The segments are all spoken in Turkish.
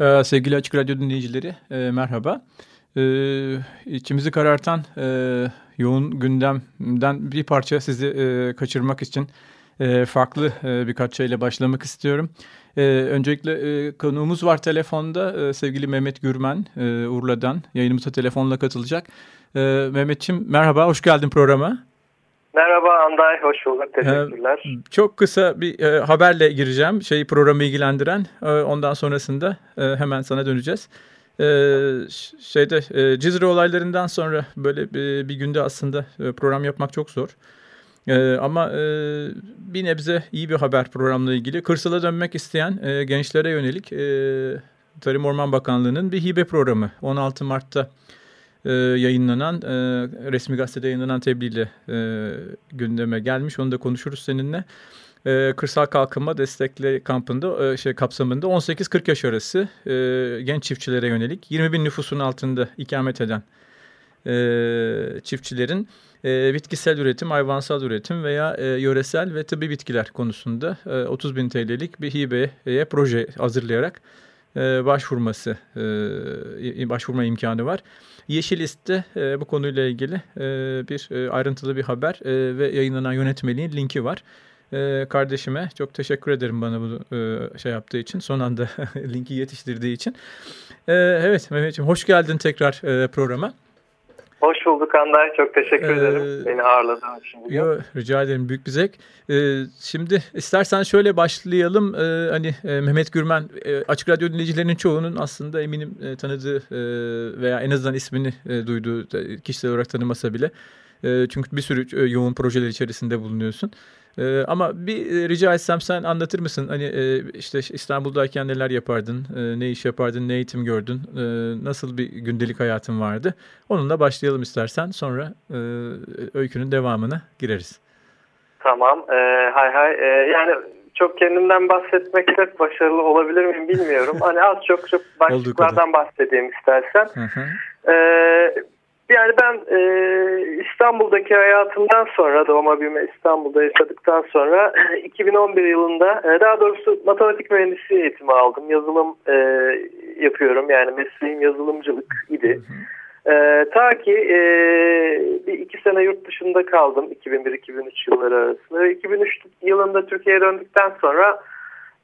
Ee, sevgili Açık Radyo dinleyicileri e, merhaba. Ee, içimizi karartan e, yoğun gündemden bir parça sizi e, kaçırmak için farklı birkaç şeyle başlamak istiyorum. Öncelikle e, konuğumuz var telefonda sevgili Mehmet Gürmen e, Urla'dan yayınımıza telefonla katılacak. Mehmetçim merhaba hoş geldin programa. Merhaba Anday, hoş bulduk. Teşekkürler. Ee, çok kısa bir e, haberle gireceğim. Şeyi programı ilgilendiren. E, ondan sonrasında e, hemen sana döneceğiz. E, şeyde e, Cizre olaylarından sonra böyle bir, bir günde aslında e, program yapmak çok zor. E, ama e, bir nebze iyi bir haber programla ilgili. Kırsala dönmek isteyen e, gençlere yönelik e, Tarım Orman Bakanlığı'nın bir hibe programı 16 Mart'ta e, yayınlanan, e, resmi gazetede yayınlanan tebliğle e, gündeme gelmiş. Onu da konuşuruz seninle. E, Kırsal Kalkınma Destekli Kampı'nda e, şey kapsamında 18-40 yaş arası e, genç çiftçilere yönelik 20 bin nüfusun altında ikamet eden e, çiftçilerin e, bitkisel üretim, hayvansal üretim veya e, yöresel ve tıbbi bitkiler konusunda e, 30 bin TL'lik bir hibeye proje hazırlayarak başvurması, e, başvurma imkanı var. Yeşil List'te e, bu konuyla ilgili e, bir e, ayrıntılı bir haber e, ve yayınlanan yönetmeliğin linki var. E, kardeşime çok teşekkür ederim bana bu e, şey yaptığı için, son anda linki yetiştirdiği için. E, evet Mehmetciğim hoş geldin tekrar e, programa. Hoş bulduk Anday. Çok teşekkür ee, ederim beni ağırladığın için. Yo, rica ederim. Büyük bir zevk. Ee, şimdi istersen şöyle başlayalım. Ee, hani e, Mehmet Gürmen e, Açık Radyo dinleyicilerinin çoğunun aslında eminim e, tanıdığı veya en azından ismini duyduğu kişisel olarak tanımasa bile. Çünkü bir sürü yoğun projeler içerisinde bulunuyorsun. Ee, ama bir e, rica etsem sen anlatır mısın? Hani e, işte İstanbul'dayken neler yapardın? E, ne iş yapardın? Ne eğitim gördün? E, nasıl bir gündelik hayatın vardı? Onunla başlayalım istersen. Sonra e, öykünün devamına gireriz. Tamam. E, hay hay. E, yani çok kendimden bahsetmekte başarılı olabilir miyim bilmiyorum. hani az çok çok başlıklardan bahsedeyim istersen. Hı hı. E, yani ben e, İstanbul'daki hayatımdan sonra doğma büyüme İstanbul'da yaşadıktan sonra 2011 yılında e, daha doğrusu matematik mühendisliği eğitimi aldım. Yazılım e, yapıyorum yani mesleğim yazılımcılık idi. E, ta ki e, bir iki sene yurt dışında kaldım 2001-2003 yılları arasında. 2003 yılında Türkiye'ye döndükten sonra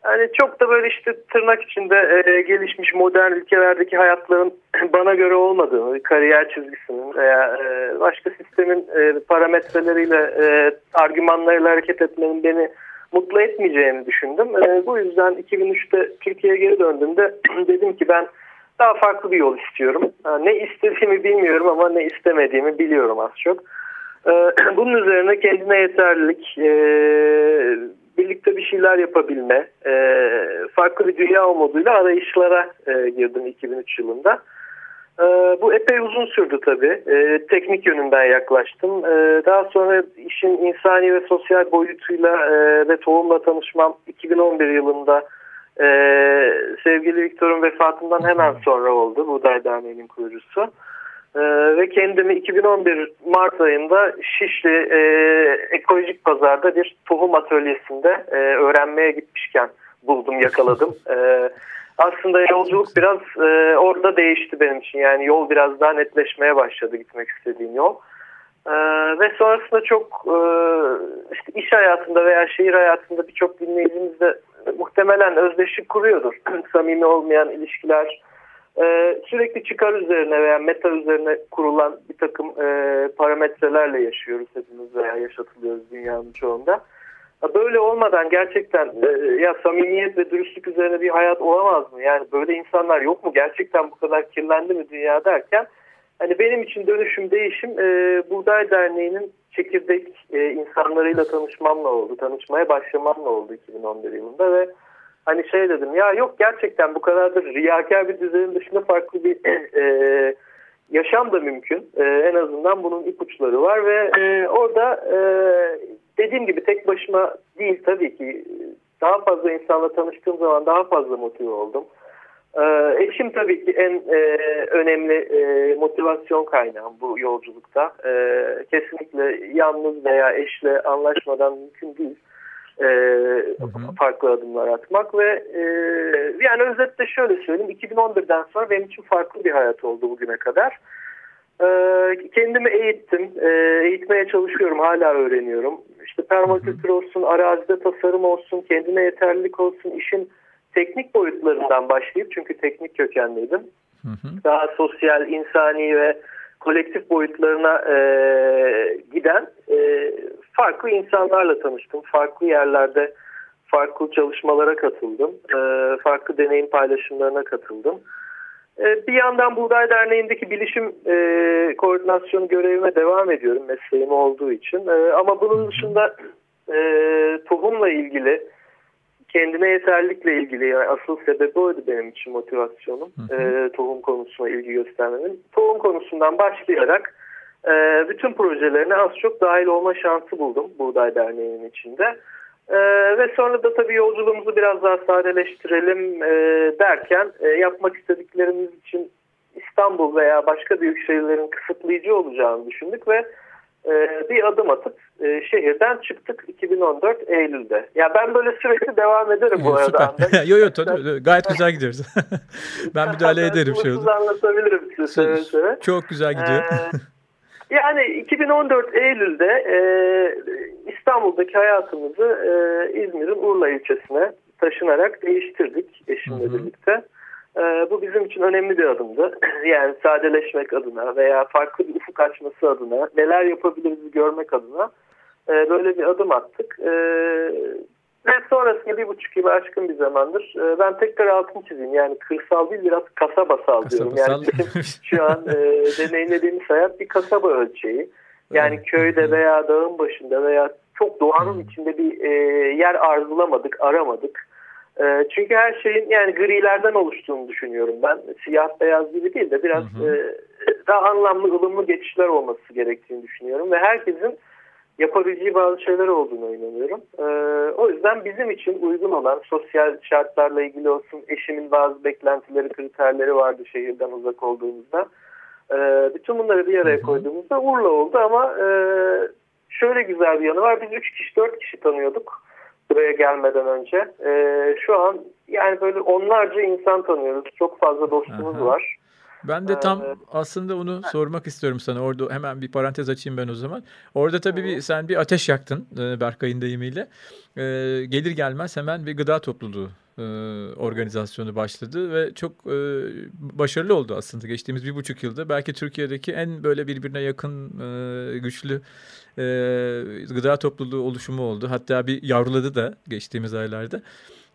Hani çok da böyle işte tırnak içinde e, gelişmiş modern ülkelerdeki hayatların bana göre olmadığını, kariyer çizgisinin veya e, başka sistemin e, parametreleriyle, e, argümanlarıyla hareket etmenin beni mutlu etmeyeceğini düşündüm. E, bu yüzden 2003'te Türkiye'ye geri döndüğümde dedim ki ben daha farklı bir yol istiyorum. Yani ne istediğimi bilmiyorum ama ne istemediğimi biliyorum az çok. E, bunun üzerine kendine yeterlilik, e, birlikte bir şeyler yapabilme, e, farklı bir dünya umuduyla arayışlara e, girdim 2003 yılında. E, bu epey uzun sürdü tabii. E, teknik yönünden yaklaştım. E, daha sonra işin insani ve sosyal boyutuyla e, ve tohumla tanışmam 2011 yılında e, sevgili Viktor'un vefatından hemen sonra oldu. Buğday Derneği'nin kurucusu. Ee, ve kendimi 2011 Mart ayında Şişli e, ekolojik pazarda bir tohum atölyesinde e, öğrenmeye gitmişken buldum yakaladım. e, aslında yolculuk biraz e, orada değişti benim için yani yol biraz daha netleşmeye başladı gitmek istediğim yol. E, ve sonrasında çok e, işte iş hayatında veya şehir hayatında birçok dinleyicimiz de muhtemelen özdeşlik kuruyordur. Samimi olmayan ilişkiler e, sürekli çıkar üzerine veya meta üzerine kurulan bir takım e, parametrelerle yaşıyoruz hepimiz veya yaşatılıyoruz dünyanın çoğunda. Böyle olmadan gerçekten e, ya samimiyet ve dürüstlük üzerine bir hayat olamaz mı? Yani böyle insanlar yok mu? Gerçekten bu kadar kirlendi mi dünya derken hani benim için dönüşüm değişim e, Buğday Derneği'nin çekirdek e, insanlarıyla tanışmamla oldu. Tanışmaya başlamamla oldu 2011 yılında ve hani şey dedim ya yok gerçekten bu kadardır riyakar bir düzenin dışında farklı bir e, yaşam da mümkün. E, en azından bunun ipuçları var ve e, orada e, dediğim gibi tek başıma değil tabii ki daha fazla insanla tanıştığım zaman daha fazla motive oldum. Ee, eşim tabii ki en e, önemli e, motivasyon kaynağım bu yolculukta. E, kesinlikle yalnız veya eşle anlaşmadan mümkün değil e, hı hı. farklı adımlar atmak ve e, yani özetle şöyle söyleyeyim 2011'den sonra benim için farklı bir hayat oldu bugüne kadar. E, kendimi eğittim, e, eğitmeye çalışıyorum, hala öğreniyorum. İşte permakültür olsun, arazide tasarım olsun, kendine yeterlilik olsun, işin teknik boyutlarından başlayıp çünkü teknik kökenliydim. Hı hı. Daha sosyal, insani ve kolektif boyutlarına e, giden e, farklı insanlarla tanıştım. Farklı yerlerde farklı çalışmalara katıldım. E, farklı deneyim paylaşımlarına katıldım. E, bir yandan Buğday Derneği'ndeki bilişim e, koordinasyonu görevime devam ediyorum mesleğim olduğu için. E, ama bunun dışında e, tohumla ilgili kendine yeterlikle ilgili yani asıl sebebi oydu benim için motivasyonum. Hı hı. E, tohum konusuna ilgi göstermemin. Tohum konusundan başlayarak e, bütün projelerine az çok dahil olma şansı buldum Buğday Derneği'nin içinde. E, ve sonra da tabii yolculuğumuzu biraz daha sadeleştirelim e, derken e, yapmak istediklerimiz için İstanbul veya başka büyük şehirlerin kısıtlayıcı olacağını düşündük ve bir adım atıp e, şehirden çıktık 2014 Eylül'de. Ya ben böyle sürekli devam ederim bu arada. yo yo gayet güzel gidiyoruz. ben müdahale ederim şey oldu. anlatabilirim size seve seve. Çok güzel gidiyor. Ee, yani 2014 Eylül'de e, İstanbul'daki hayatımızı e, İzmir'in Urla ilçesine taşınarak değiştirdik eşimle Hı-hı. birlikte. E, bu bizim için önemli bir adımdı. yani sadeleşmek adına veya farklı bir ufuk açması adına, neler yapabiliriz görmek adına e, böyle bir adım attık. E, ve sonrasında bir buçuk yıl aşkın bir zamandır e, ben tekrar altını çizeyim. Yani kırsal değil biraz kasabasal diyorum. Yani bizim şu an e, deneyimlediğimiz hayat bir kasaba ölçeği. Yani köyde veya dağın başında veya çok doğanın içinde bir e, yer arzulamadık, aramadık. E, çünkü her şeyin yani grilerden oluştuğunu düşünüyorum ben. Siyah beyaz gibi değil de biraz hı hı. E, daha anlamlı, ılımlı geçişler olması gerektiğini düşünüyorum. Ve herkesin yapabileceği bazı şeyler olduğunu inanıyorum. E, o yüzden bizim için uygun olan sosyal şartlarla ilgili olsun, eşimin bazı beklentileri, kriterleri vardı şehirden uzak olduğumuzda. E, bütün bunları bir araya koyduğumuzda Urla oldu ama e, şöyle güzel bir yanı var. Biz 3 kişi, 4 kişi tanıyorduk buraya gelmeden önce. E, şu an yani böyle onlarca insan tanıyoruz. Çok fazla dostumuz Aha. var. Ben de tam ee, aslında onu evet. sormak istiyorum sana. Orada hemen bir parantez açayım ben o zaman. Orada tabii bir, sen bir ateş yaktın e, Berkay'ın deyimiyle. E, gelir gelmez hemen bir gıda topluluğu e, organizasyonu başladı ve çok e, başarılı oldu aslında geçtiğimiz bir buçuk yılda. Belki Türkiye'deki en böyle birbirine yakın e, güçlü e, gıda topluluğu oluşumu oldu. Hatta bir yavruladı da geçtiğimiz aylarda.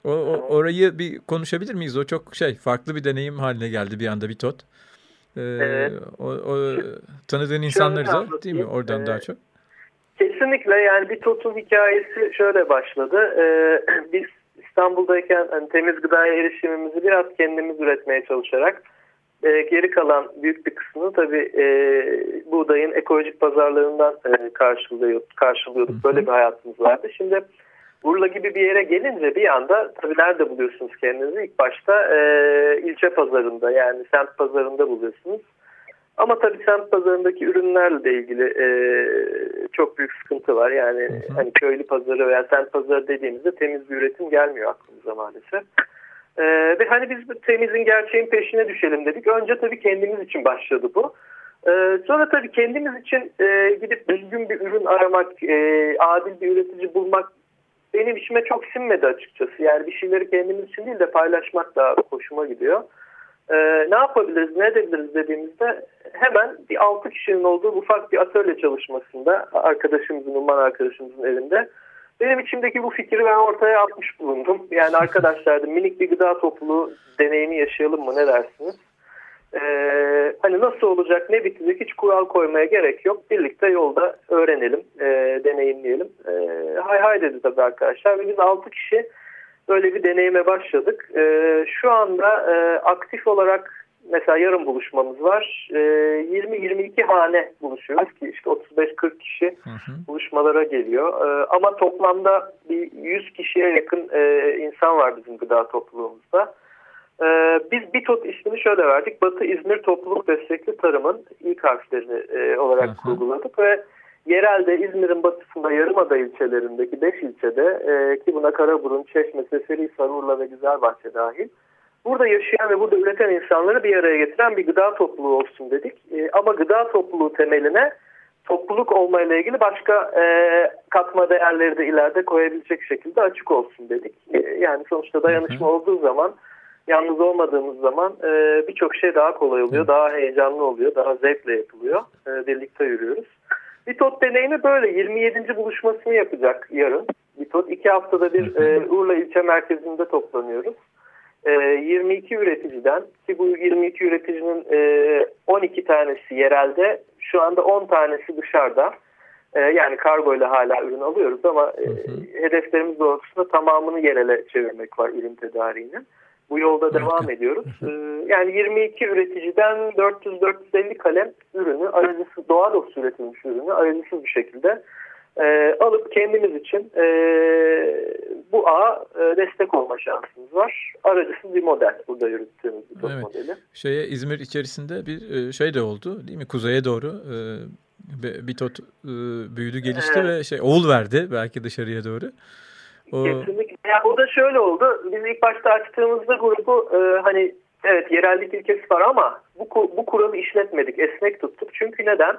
O, o, orayı bir konuşabilir miyiz? O çok şey farklı bir deneyim haline geldi bir anda bir tot. Ee, evet. O, o tanıdığın insanları da değil mi oradan ee, daha çok? Kesinlikle yani bir totun hikayesi şöyle başladı. Ee, biz İstanbul'dayken hani, temiz gıdaya erişimimizi biraz kendimiz üretmeye çalışarak e, geri kalan büyük bir kısmını tabii e, buğdayın ekolojik pazarlarından e, karşılıyorduk. karşılıyorduk. Böyle bir hayatımız vardı. Şimdi Urla gibi bir yere gelince bir anda tabii nerede buluyorsunuz kendinizi? İlk başta e, ilçe pazarında yani semt pazarında buluyorsunuz. Ama tabii semt pazarındaki ürünlerle de ilgili e, çok büyük sıkıntı var. Yani hı hı. hani köylü pazarı veya semt pazarı dediğimizde temiz bir üretim gelmiyor aklımıza maalesef. E, ve hani biz temizin gerçeğin peşine düşelim dedik. Önce tabii kendimiz için başladı bu. Ee, sonra tabii kendimiz için e, gidip düzgün bir ürün aramak, e, adil bir üretici bulmak benim işime çok sinmedi açıkçası. Yani bir şeyleri kendimiz için değil de paylaşmak daha hoşuma gidiyor. Ee, ne yapabiliriz, ne edebiliriz dediğimizde hemen bir altı kişinin olduğu ufak bir atölye çalışmasında arkadaşımızın, Umman arkadaşımızın evinde benim içimdeki bu fikri ben ortaya atmış bulundum. Yani arkadaşlar minik bir gıda topluluğu deneyimi yaşayalım mı ne dersiniz? Ee, hani nasıl olacak ne bitecek hiç kural koymaya gerek yok. Birlikte yolda öğrenelim, e, deneyimleyelim. E, hay hay dedi tabii arkadaşlar. Ve biz 6 kişi Böyle bir deneyime başladık. E, şu anda e, aktif olarak mesela yarın buluşmamız var. E, 20-22 hane buluşuyoruz ki işte 35-40 kişi hı hı. buluşmalara geliyor. E, ama toplamda bir 100 kişiye yakın e, insan var bizim gıda topluluğumuzda. Ee, biz BİTOT ismini şöyle verdik. Batı İzmir Topluluk Destekli Tarım'ın ilk harflerini e, olarak hı hı. kurguladık ve yerelde İzmir'in batısında Yarımada ilçelerindeki 5 ilçede e, ki buna Karaburun, Çeşme, Seferihisar, Urla ve Güzelbahçe dahil burada yaşayan ve burada üreten insanları bir araya getiren bir gıda topluluğu olsun dedik. E, ama gıda topluluğu temeline topluluk olmayla ilgili başka e, katma değerleri de ileride koyabilecek şekilde açık olsun dedik. E, yani sonuçta dayanışma olduğu zaman yalnız olmadığımız zaman e, birçok şey daha kolay oluyor, daha heyecanlı oluyor, daha zevkle yapılıyor. E, birlikte yürüyoruz. Bitot deneyimi böyle 27. buluşmasını yapacak yarın. Bitot iki haftada bir e, Urla ilçe merkezinde toplanıyoruz. E, 22 üreticiden ki bu 22 üreticinin e, 12 tanesi yerelde şu anda 10 tanesi dışarıda. E, yani kargo ile hala ürün alıyoruz ama e, hedeflerimiz doğrultusunda tamamını yerele çevirmek var ürün tedariğinin. Bu yolda devam ediyoruz. Ee, yani 22 üreticiden 400-450 kalem ürünü, aracısı doğa dostu üretilmiş ürünü aracısız bir şekilde e, alıp kendimiz için e, bu ağa e, destek olma şansımız var. Aracısız bir model burada yürüttüğümüz bir evet. modeli. Şeye İzmir içerisinde bir e, şey de oldu değil mi? Kuzeye doğru e, Bitot e, büyüdü gelişti evet. ve şey oğul verdi belki dışarıya doğru. O... Kesinlikle. Yani o da şöyle oldu. Biz ilk başta açtığımızda grubu e, hani evet yerellik ilkesi var ama bu, bu kuralı işletmedik. Esnek tuttuk. Çünkü neden?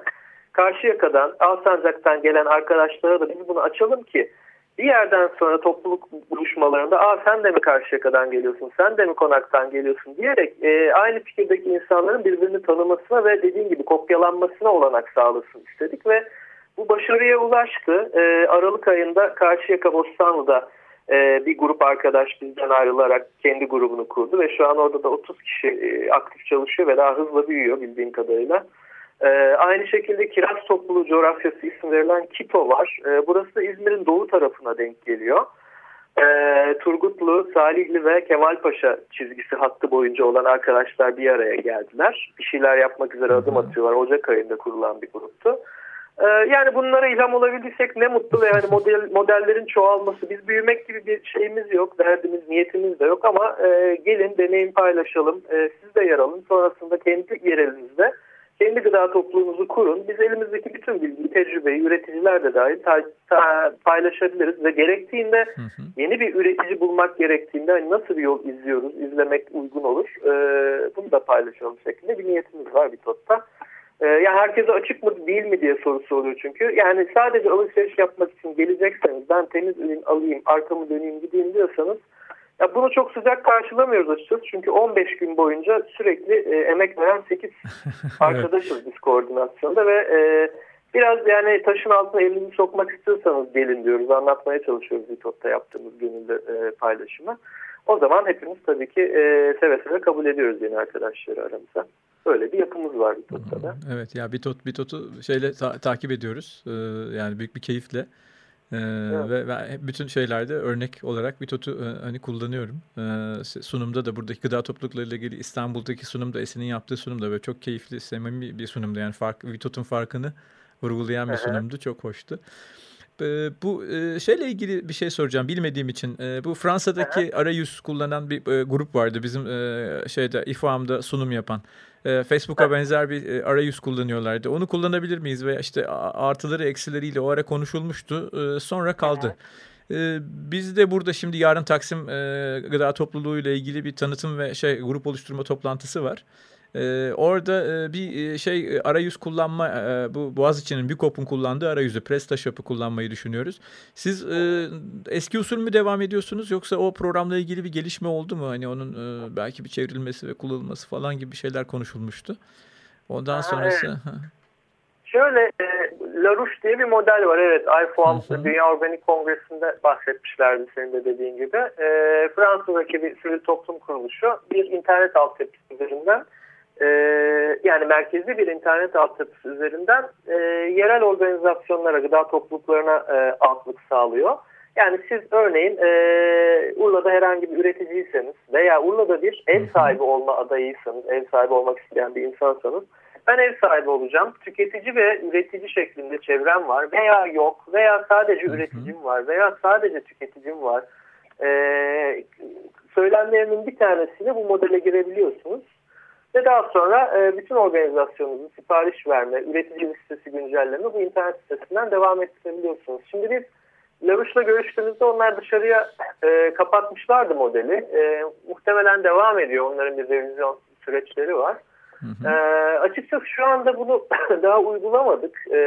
Karşıyaka'dan, Alsancak'tan gelen arkadaşlara da biz bunu açalım ki bir yerden sonra topluluk buluşmalarında Aa, sen de mi Karşıyaka'dan geliyorsun, sen de mi Konak'tan geliyorsun diyerek e, aynı fikirdeki insanların birbirini tanımasına ve dediğim gibi kopyalanmasına olanak sağlasın istedik ve bu başarıya ulaştı. E, Aralık ayında Karşıyaka Bostanlı'da e, bir grup arkadaş bizden ayrılarak kendi grubunu kurdu ve şu an orada da 30 kişi e, aktif çalışıyor ve daha hızlı büyüyor bildiğim kadarıyla. E, aynı şekilde Kiraz Topluluğu Coğrafyası isim verilen KITO var. E, burası da İzmir'in doğu tarafına denk geliyor. E, Turgutlu, Salihli ve Kemalpaşa çizgisi hattı boyunca olan arkadaşlar bir araya geldiler. Bir şeyler yapmak üzere adım atıyorlar. Ocak ayında kurulan bir gruptu. Ee, yani bunlara ilham olabildiysek ne mutlu ve yani model, modellerin çoğalması. Biz büyümek gibi bir şeyimiz yok, derdimiz, niyetimiz de yok ama e, gelin deneyim paylaşalım, e, siz de yer alın. Sonrasında kendi yerelinizde kendi gıda topluluğunuzu kurun. Biz elimizdeki bütün bilgi, tecrübeyi üreticiler de dahil ta, ta, paylaşabiliriz ve gerektiğinde hı hı. yeni bir üretici bulmak gerektiğinde hani nasıl bir yol izliyoruz, izlemek uygun olur. E, bunu da paylaşalım şeklinde bir niyetimiz var bir totta. Ee, yani herkese açık mı değil mi diye sorusu oluyor çünkü. Yani sadece alışveriş yapmak için gelecekseniz ben temiz ürün alayım arkamı döneyim gideyim diyorsanız ya bunu çok sıcak karşılamıyoruz açıkçası. Çünkü 15 gün boyunca sürekli e, emek veren 8 arkadaşız biz koordinasyonda ve e, biraz yani taşın altına elini sokmak istiyorsanız gelin diyoruz. Anlatmaya çalışıyoruz Vitot'ta yaptığımız gönüllü e, paylaşımı. O zaman hepimiz tabii ki e, seve seve kabul ediyoruz yeni arkadaşları aramıza. Böyle bir yapımız var Bitot'ta da. Evet ya Bitot Bitot'u şeyle ta takip ediyoruz. Ee, yani büyük bir keyifle. Ee, evet. ve, ve bütün şeylerde örnek olarak Bitot'u e, hani kullanıyorum. Ee, sunumda da buradaki gıda topluluklarıyla ilgili İstanbul'daki sunumda Esin'in yaptığı sunumda böyle çok keyifli, samimi bir sunumdu. Yani fark, Bitot'un farkını vurgulayan bir sunumdu. Çok hoştu. Ee, bu e, şeyle ilgili bir şey soracağım bilmediğim için. E, bu Fransa'daki arayüz kullanan bir e, grup vardı bizim şeyde İFAM'da sunum yapan. Facebook'a benzer bir arayüz kullanıyorlardı. Onu kullanabilir miyiz? Ve işte artıları eksileriyle o ara konuşulmuştu. Sonra kaldı. Biz de burada şimdi yarın Taksim Gıda Topluluğu ile ilgili bir tanıtım ve şey grup oluşturma toplantısı var. Ee, orada e, bir e, şey e, arayüz kullanma e, bu Boğaziçi'nin BİKOP'un kullandığı arayüzü PrestaShop'u kullanmayı düşünüyoruz. Siz e, eski usul mü devam ediyorsunuz yoksa o programla ilgili bir gelişme oldu mu? Hani onun e, belki bir çevrilmesi ve kullanılması falan gibi şeyler konuşulmuştu. Ondan sonrası... Evet. Şöyle e, LaRouche diye bir model var. Evet iPhone Dünya Organik Kongresi'nde bahsetmişlerdi senin de dediğin gibi. E, Fransa'daki bir sivil toplum kuruluşu bir internet altyapısı üzerinden e, yani merkezli bir internet altyapısı üzerinden e, yerel organizasyonlara, gıda topluluklarına e, altlık sağlıyor. Yani siz örneğin e, Urla'da herhangi bir üreticiyseniz veya Urla'da bir ev sahibi olma adayıysanız, ev sahibi olmak isteyen bir insansanız ben ev sahibi olacağım. Tüketici ve üretici şeklinde çevrem var veya yok veya sadece üreticim var veya sadece tüketicim var. Ee, söylemlerinin bir tanesiyle bu modele girebiliyorsunuz. Ve daha sonra e, bütün organizasyonunuzun sipariş verme, üretici listesi güncelleme bu internet sitesinden devam ettirebiliyorsunuz. Şimdi biz Lavuş'la görüştüğümüzde onlar dışarıya e, kapatmışlardı modeli. E, muhtemelen devam ediyor. Onların bir revizyon süreçleri var. Hı hı. E, açıkçası şu anda bunu daha uygulamadık. E,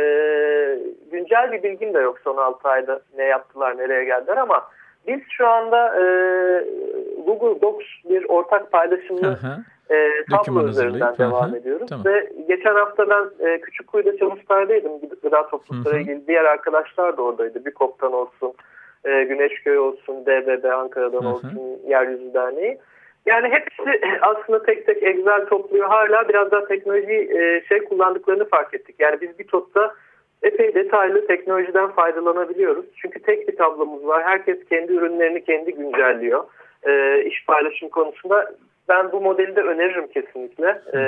güncel bir bilgim de yok son 6 ayda ne yaptılar, nereye geldiler ama biz şu anda e, Google Docs bir ortak paylaşımlı hı hı e, tablo üzerinden devam Aha, ediyoruz. Tamam. Ve geçen hafta ben e, Küçükkuyu'da Çalıştay'daydım. Gıda toplulukları ilgili diğer arkadaşlar da oradaydı. BİKOP'tan olsun, e, Güneşköy olsun, DBB Ankara'dan Aha. olsun, Yeryüzü Derneği. Yani hepsi aslında tek tek Excel topluyor. Hala biraz daha teknoloji e, şey kullandıklarını fark ettik. Yani biz bir totta epey detaylı teknolojiden faydalanabiliyoruz. Çünkü tek bir tablomuz var. Herkes kendi ürünlerini kendi güncelliyor. E, iş paylaşım konusunda ben bu modeli de öneririm kesinlikle. Ee,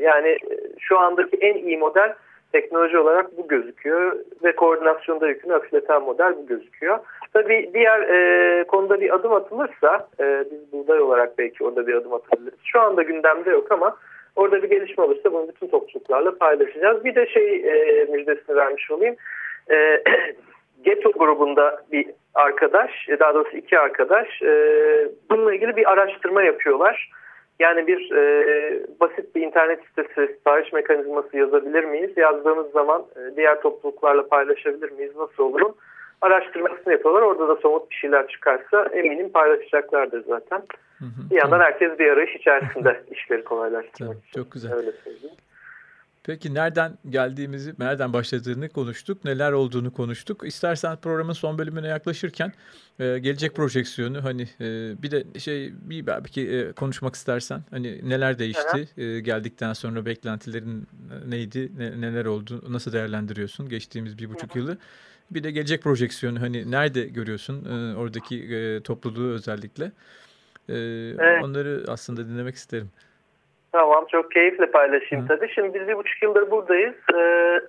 yani şu andaki en iyi model teknoloji olarak bu gözüküyor ve koordinasyonda yükünü hafifleten model bu gözüküyor. Tabii diğer e, konuda bir adım atılırsa e, biz buğday olarak belki orada bir adım atabiliriz. Şu anda gündemde yok ama orada bir gelişme olursa bunu bütün topluluklarla paylaşacağız. Bir de şey e, müjdesini vermiş olayım. E, Geto grubunda bir arkadaş, e, daha doğrusu iki arkadaş e, bununla ilgili bir araştırma yapıyorlar. Yani bir e, basit bir internet sitesi sipariş mekanizması yazabilir miyiz? Yazdığımız zaman e, diğer topluluklarla paylaşabilir miyiz? Nasıl olurum? Araştırmasını yapıyorlar. Orada da somut bir şeyler çıkarsa eminim paylaşacaklardır zaten. Hı hı, bir yandan tamam. herkes bir arayış içerisinde işleri kolaylaştırmak için. Çok güzel. Öyle söyleyeyim. Peki nereden geldiğimizi, nereden başladığını konuştuk, neler olduğunu konuştuk. İstersen programın son bölümüne yaklaşırken e, gelecek projeksiyonu hani e, bir de şey bir belki e, konuşmak istersen hani neler değişti e, geldikten sonra beklentilerin neydi, ne, neler oldu, nasıl değerlendiriyorsun geçtiğimiz bir buçuk yılı. Bir de gelecek projeksiyonu hani nerede görüyorsun e, oradaki e, topluluğu özellikle. E, evet. Onları aslında dinlemek isterim. Tamam çok keyifle paylaşayım Hı. tabii. Şimdi biz bir buçuk yıldır buradayız. Ee,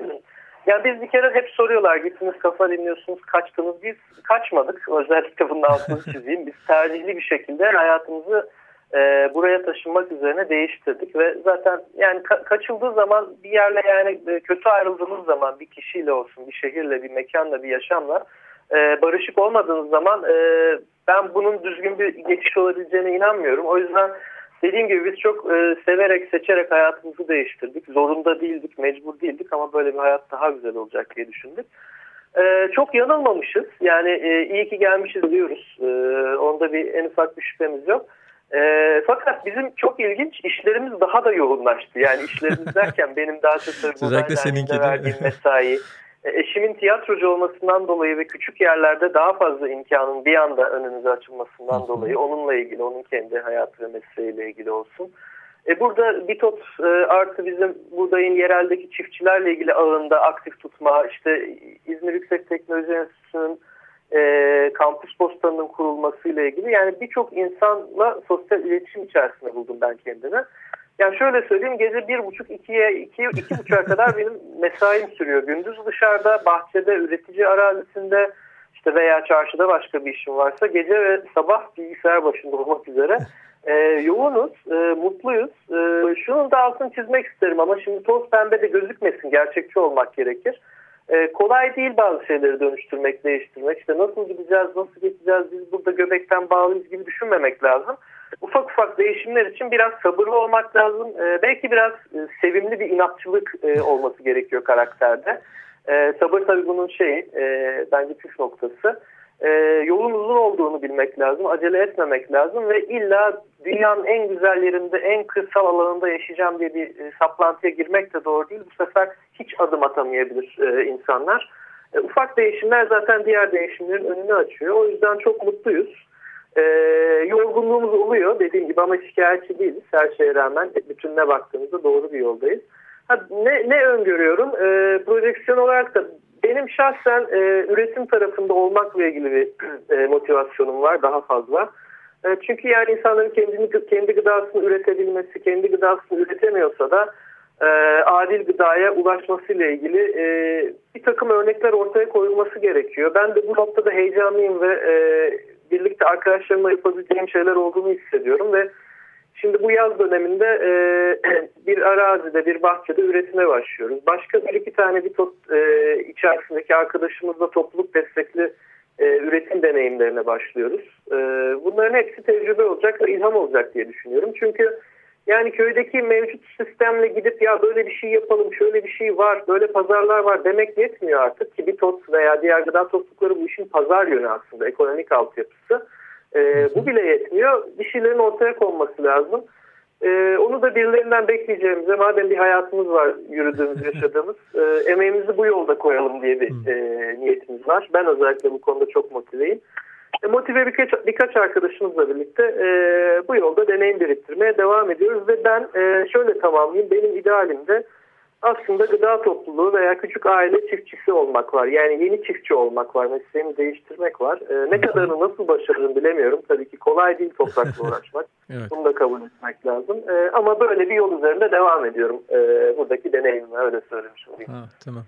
yani biz bir kere hep soruyorlar gittiniz kafa dinliyorsunuz kaçtınız. Biz kaçmadık. Özellikle bunun altını çizeyim. Biz tercihli bir şekilde hayatımızı e, buraya taşınmak üzerine değiştirdik ve zaten yani ka kaçıldığı zaman bir yerle yani e, kötü ayrıldığınız zaman bir kişiyle olsun bir şehirle bir mekanla bir yaşamla e, barışık olmadığınız zaman e, ben bunun düzgün bir geçiş olabileceğine inanmıyorum. O yüzden Dediğim gibi biz çok e, severek seçerek hayatımızı değiştirdik. Zorunda değildik, mecbur değildik ama böyle bir hayat daha güzel olacak diye düşündük. E, çok yanılmamışız. Yani e, iyi ki gelmişiz diyoruz. E, onda bir en ufak bir şüphemiz yok. E, fakat bizim çok ilginç işlerimiz daha da yoğunlaştı. Yani işlerimiz derken benim daha çok Özellikle seninki verdiğim mesai, eşimin tiyatrocu olmasından dolayı ve küçük yerlerde daha fazla imkanın bir anda önümüze açılmasından Hı. dolayı onunla ilgili, onun kendi hayatı ve mesleğiyle ilgili olsun. E burada BİTOT e, artı bizim buradayın yereldeki çiftçilerle ilgili ağında aktif tutma, işte İzmir Yüksek Teknoloji Enstitüsü'nün e, kampüs postanının kurulmasıyla ilgili yani birçok insanla sosyal iletişim içerisinde buldum ben kendimi. Yani şöyle söyleyeyim gece bir buçuk ikiye iki, iki buçuğa kadar benim mesaim sürüyor. Gündüz dışarıda bahçede üretici arazisinde işte veya çarşıda başka bir işim varsa gece ve sabah bilgisayar başında olmak üzere e, yoğunuz, e, mutluyuz. E, şunun da altını çizmek isterim ama şimdi toz pembe de gözükmesin gerçekçi olmak gerekir. E, kolay değil bazı şeyleri dönüştürmek, değiştirmek. İşte nasıl gideceğiz, nasıl geçeceğiz, biz burada göbekten bağlıyız gibi düşünmemek lazım ufak ufak değişimler için biraz sabırlı olmak lazım. E, belki biraz e, sevimli bir inatçılık e, olması gerekiyor karakterde. E, sabır tabii bunun şeyi e, bence püf noktası. E, yolun uzun olduğunu bilmek lazım, acele etmemek lazım ve illa dünyanın en güzel yerinde, en kırsal alanında yaşayacağım diye bir e, saplantıya girmek de doğru değil. Bu sefer hiç adım atamayabilir e, insanlar. E, ufak değişimler zaten diğer değişimlerin önünü açıyor. O yüzden çok mutluyuz. E, yorgunluğumuz oluyor dediğim gibi ama şikayetçi değiliz her şeye rağmen bütününe baktığımızda doğru bir yoldayız. Ha, ne, ne öngörüyorum? E, projeksiyon olarak da benim şahsen e, üretim tarafında olmakla ilgili bir e, motivasyonum var daha fazla. E, çünkü yani insanların kendini kendi gıdasını üretebilmesi, kendi gıdasını üretemiyorsa da e, adil gıdaya ulaşmasıyla ilgili e, bir takım örnekler ortaya koyulması gerekiyor. Ben de bu noktada heyecanlıyım ve e, birlikte arkadaşlarımla yapabileceğim şeyler olduğunu hissediyorum ve Şimdi bu yaz döneminde e, bir arazide, bir bahçede üretime başlıyoruz. Başka bir iki tane bir tot, e, içerisindeki arkadaşımızla topluluk destekli e, üretim deneyimlerine başlıyoruz. E, bunların hepsi tecrübe olacak ve ilham olacak diye düşünüyorum. Çünkü yani köydeki mevcut sistemle gidip ya böyle bir şey yapalım, şöyle bir şey var, böyle pazarlar var demek yetmiyor artık ki tot veya diğer gıda toplulukları bu işin pazar yönü aslında, ekonomik altyapısı. E, bu bile yetmiyor. Bir şeylerin ortaya konması lazım. E, onu da birilerinden bekleyeceğimize madem bir hayatımız var yürüdüğümüz, yaşadığımız e, emeğimizi bu yolda koyalım diye bir e, niyetimiz var. Ben özellikle bu konuda çok motiveyim. E, motive birkaç, birkaç arkadaşımızla birlikte e, bu yolda deneyim biriktirmeye devam ediyoruz ve ben e, şöyle tamamlayayım. Benim idealim de aslında gıda topluluğu veya küçük aile çiftçisi olmak var. Yani yeni çiftçi olmak var, mesleğimi değiştirmek var. Ee, ne kadarını nasıl başarırım bilemiyorum. Tabii ki kolay değil toprakla uğraşmak. evet. Bunu da kabul etmek lazım. Ee, ama böyle bir yol üzerinde devam ediyorum. Ee, buradaki deneyimimi öyle söylemiş olayım. Ha, tamam.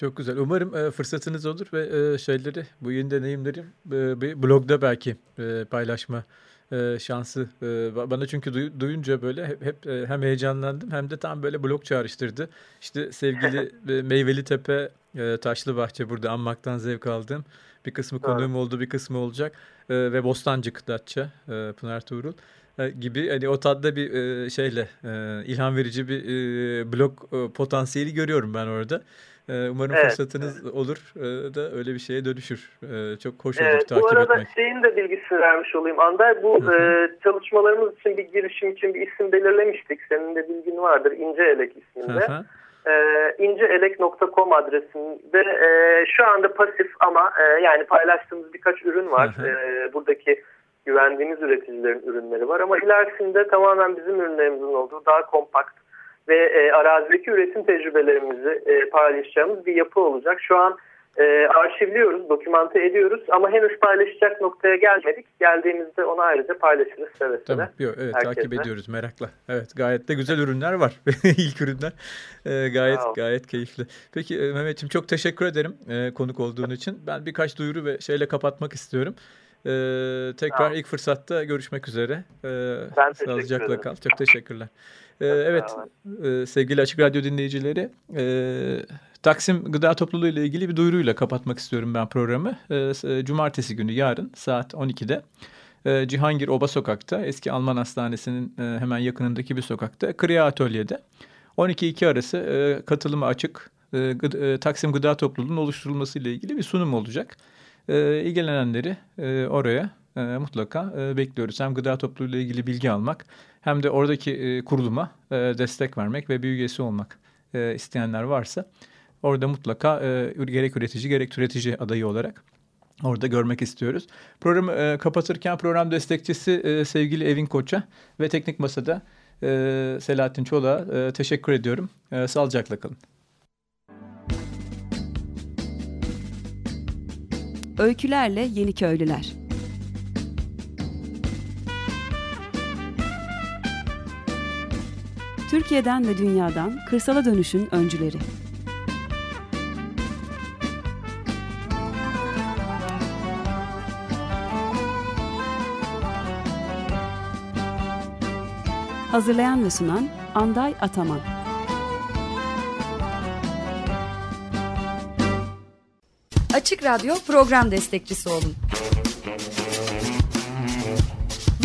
Çok güzel. Umarım e, fırsatınız olur ve e, şeyleri, bu yeni deneyimleri e, bir blogda belki e, paylaşma e, şansı e, bana çünkü duy, duyunca böyle hep, hep e, hem heyecanlandım hem de tam böyle blok çağrıştırdı. İşte sevgili e, Meyveli Tepe e, Taşlı Bahçe burada anmaktan zevk aldım. Bir kısmı konuğum oldu, bir kısmı olacak. E, ve Bostancık Datça e, Pınar Tuğrul e, gibi hani o tadda bir e, şeyle e, ilham verici bir e, blok e, potansiyeli görüyorum ben orada. Ee, umarım evet. fırsatınız olur ee, da öyle bir şeye dönüşür. Ee, çok hoş olur evet, takip etmek. Bu arada etmek. şeyin de bilgisini vermiş olayım. Ander bu e, çalışmalarımız için bir girişim için bir isim belirlemiştik. Senin de bilgin vardır. İnce Elek isminde. e, inceelek.com adresinde e, şu anda pasif ama e, yani paylaştığımız birkaç ürün var. E, buradaki güvendiğimiz üreticilerin ürünleri var ama ilerisinde tamamen bizim ürünlerimizin olduğu daha kompakt ve e, arazideki üretim tecrübelerimizi e, paylaşacağımız bir yapı olacak. Şu an e, arşivliyoruz, dokümante ediyoruz ama henüz paylaşacak noktaya gelmedik. Geldiğimizde onu ayrıca paylaşırız seve Tamam, yok, evet herkesle. takip ediyoruz merakla. Evet gayet de güzel ürünler var. İlk ürünler e, gayet gayet keyifli. Peki e, Mehmetciğim çok teşekkür ederim e, konuk olduğun için. Ben birkaç duyuru ve şeyle kapatmak istiyorum. Ee, tekrar tamam. ilk fırsatta görüşmek üzere. Ee, ben Sağlıcakla kal. Çok teşekkürler. Ee, evet e, sevgili Açık Radyo dinleyicileri e, Taksim Gıda Topluluğu ile ilgili bir duyuruyla kapatmak istiyorum ben programı. E, cumartesi günü yarın saat 12'de e, Cihangir Oba Sokak'ta eski Alman Hastanesi'nin e, hemen yakınındaki bir sokakta Kriya Atölye'de 12-2 arası e, katılıma açık e, gıd, e, Taksim Gıda Topluluğu'nun oluşturulması ile ilgili bir sunum olacak. E, ilgilenenleri e, oraya e, mutlaka e, bekliyoruz. Hem gıda topluluğu ile ilgili bilgi almak hem de oradaki e, kuruluma e, destek vermek ve bir üyesi olmak e, isteyenler varsa orada mutlaka e, gerek üretici gerek türetici adayı olarak orada görmek istiyoruz. Programı e, kapatırken program destekçisi e, sevgili Evin Koç'a ve teknik masada e, Selahattin Çolak'a e, teşekkür ediyorum. E, sağlıcakla kalın. Öykülerle Yeni Köylüler Türkiye'den ve dünyadan kırsala dönüşün öncüleri. Hazırlayan ve sunan Anday Ataman. Açık Radyo program destekçisi olun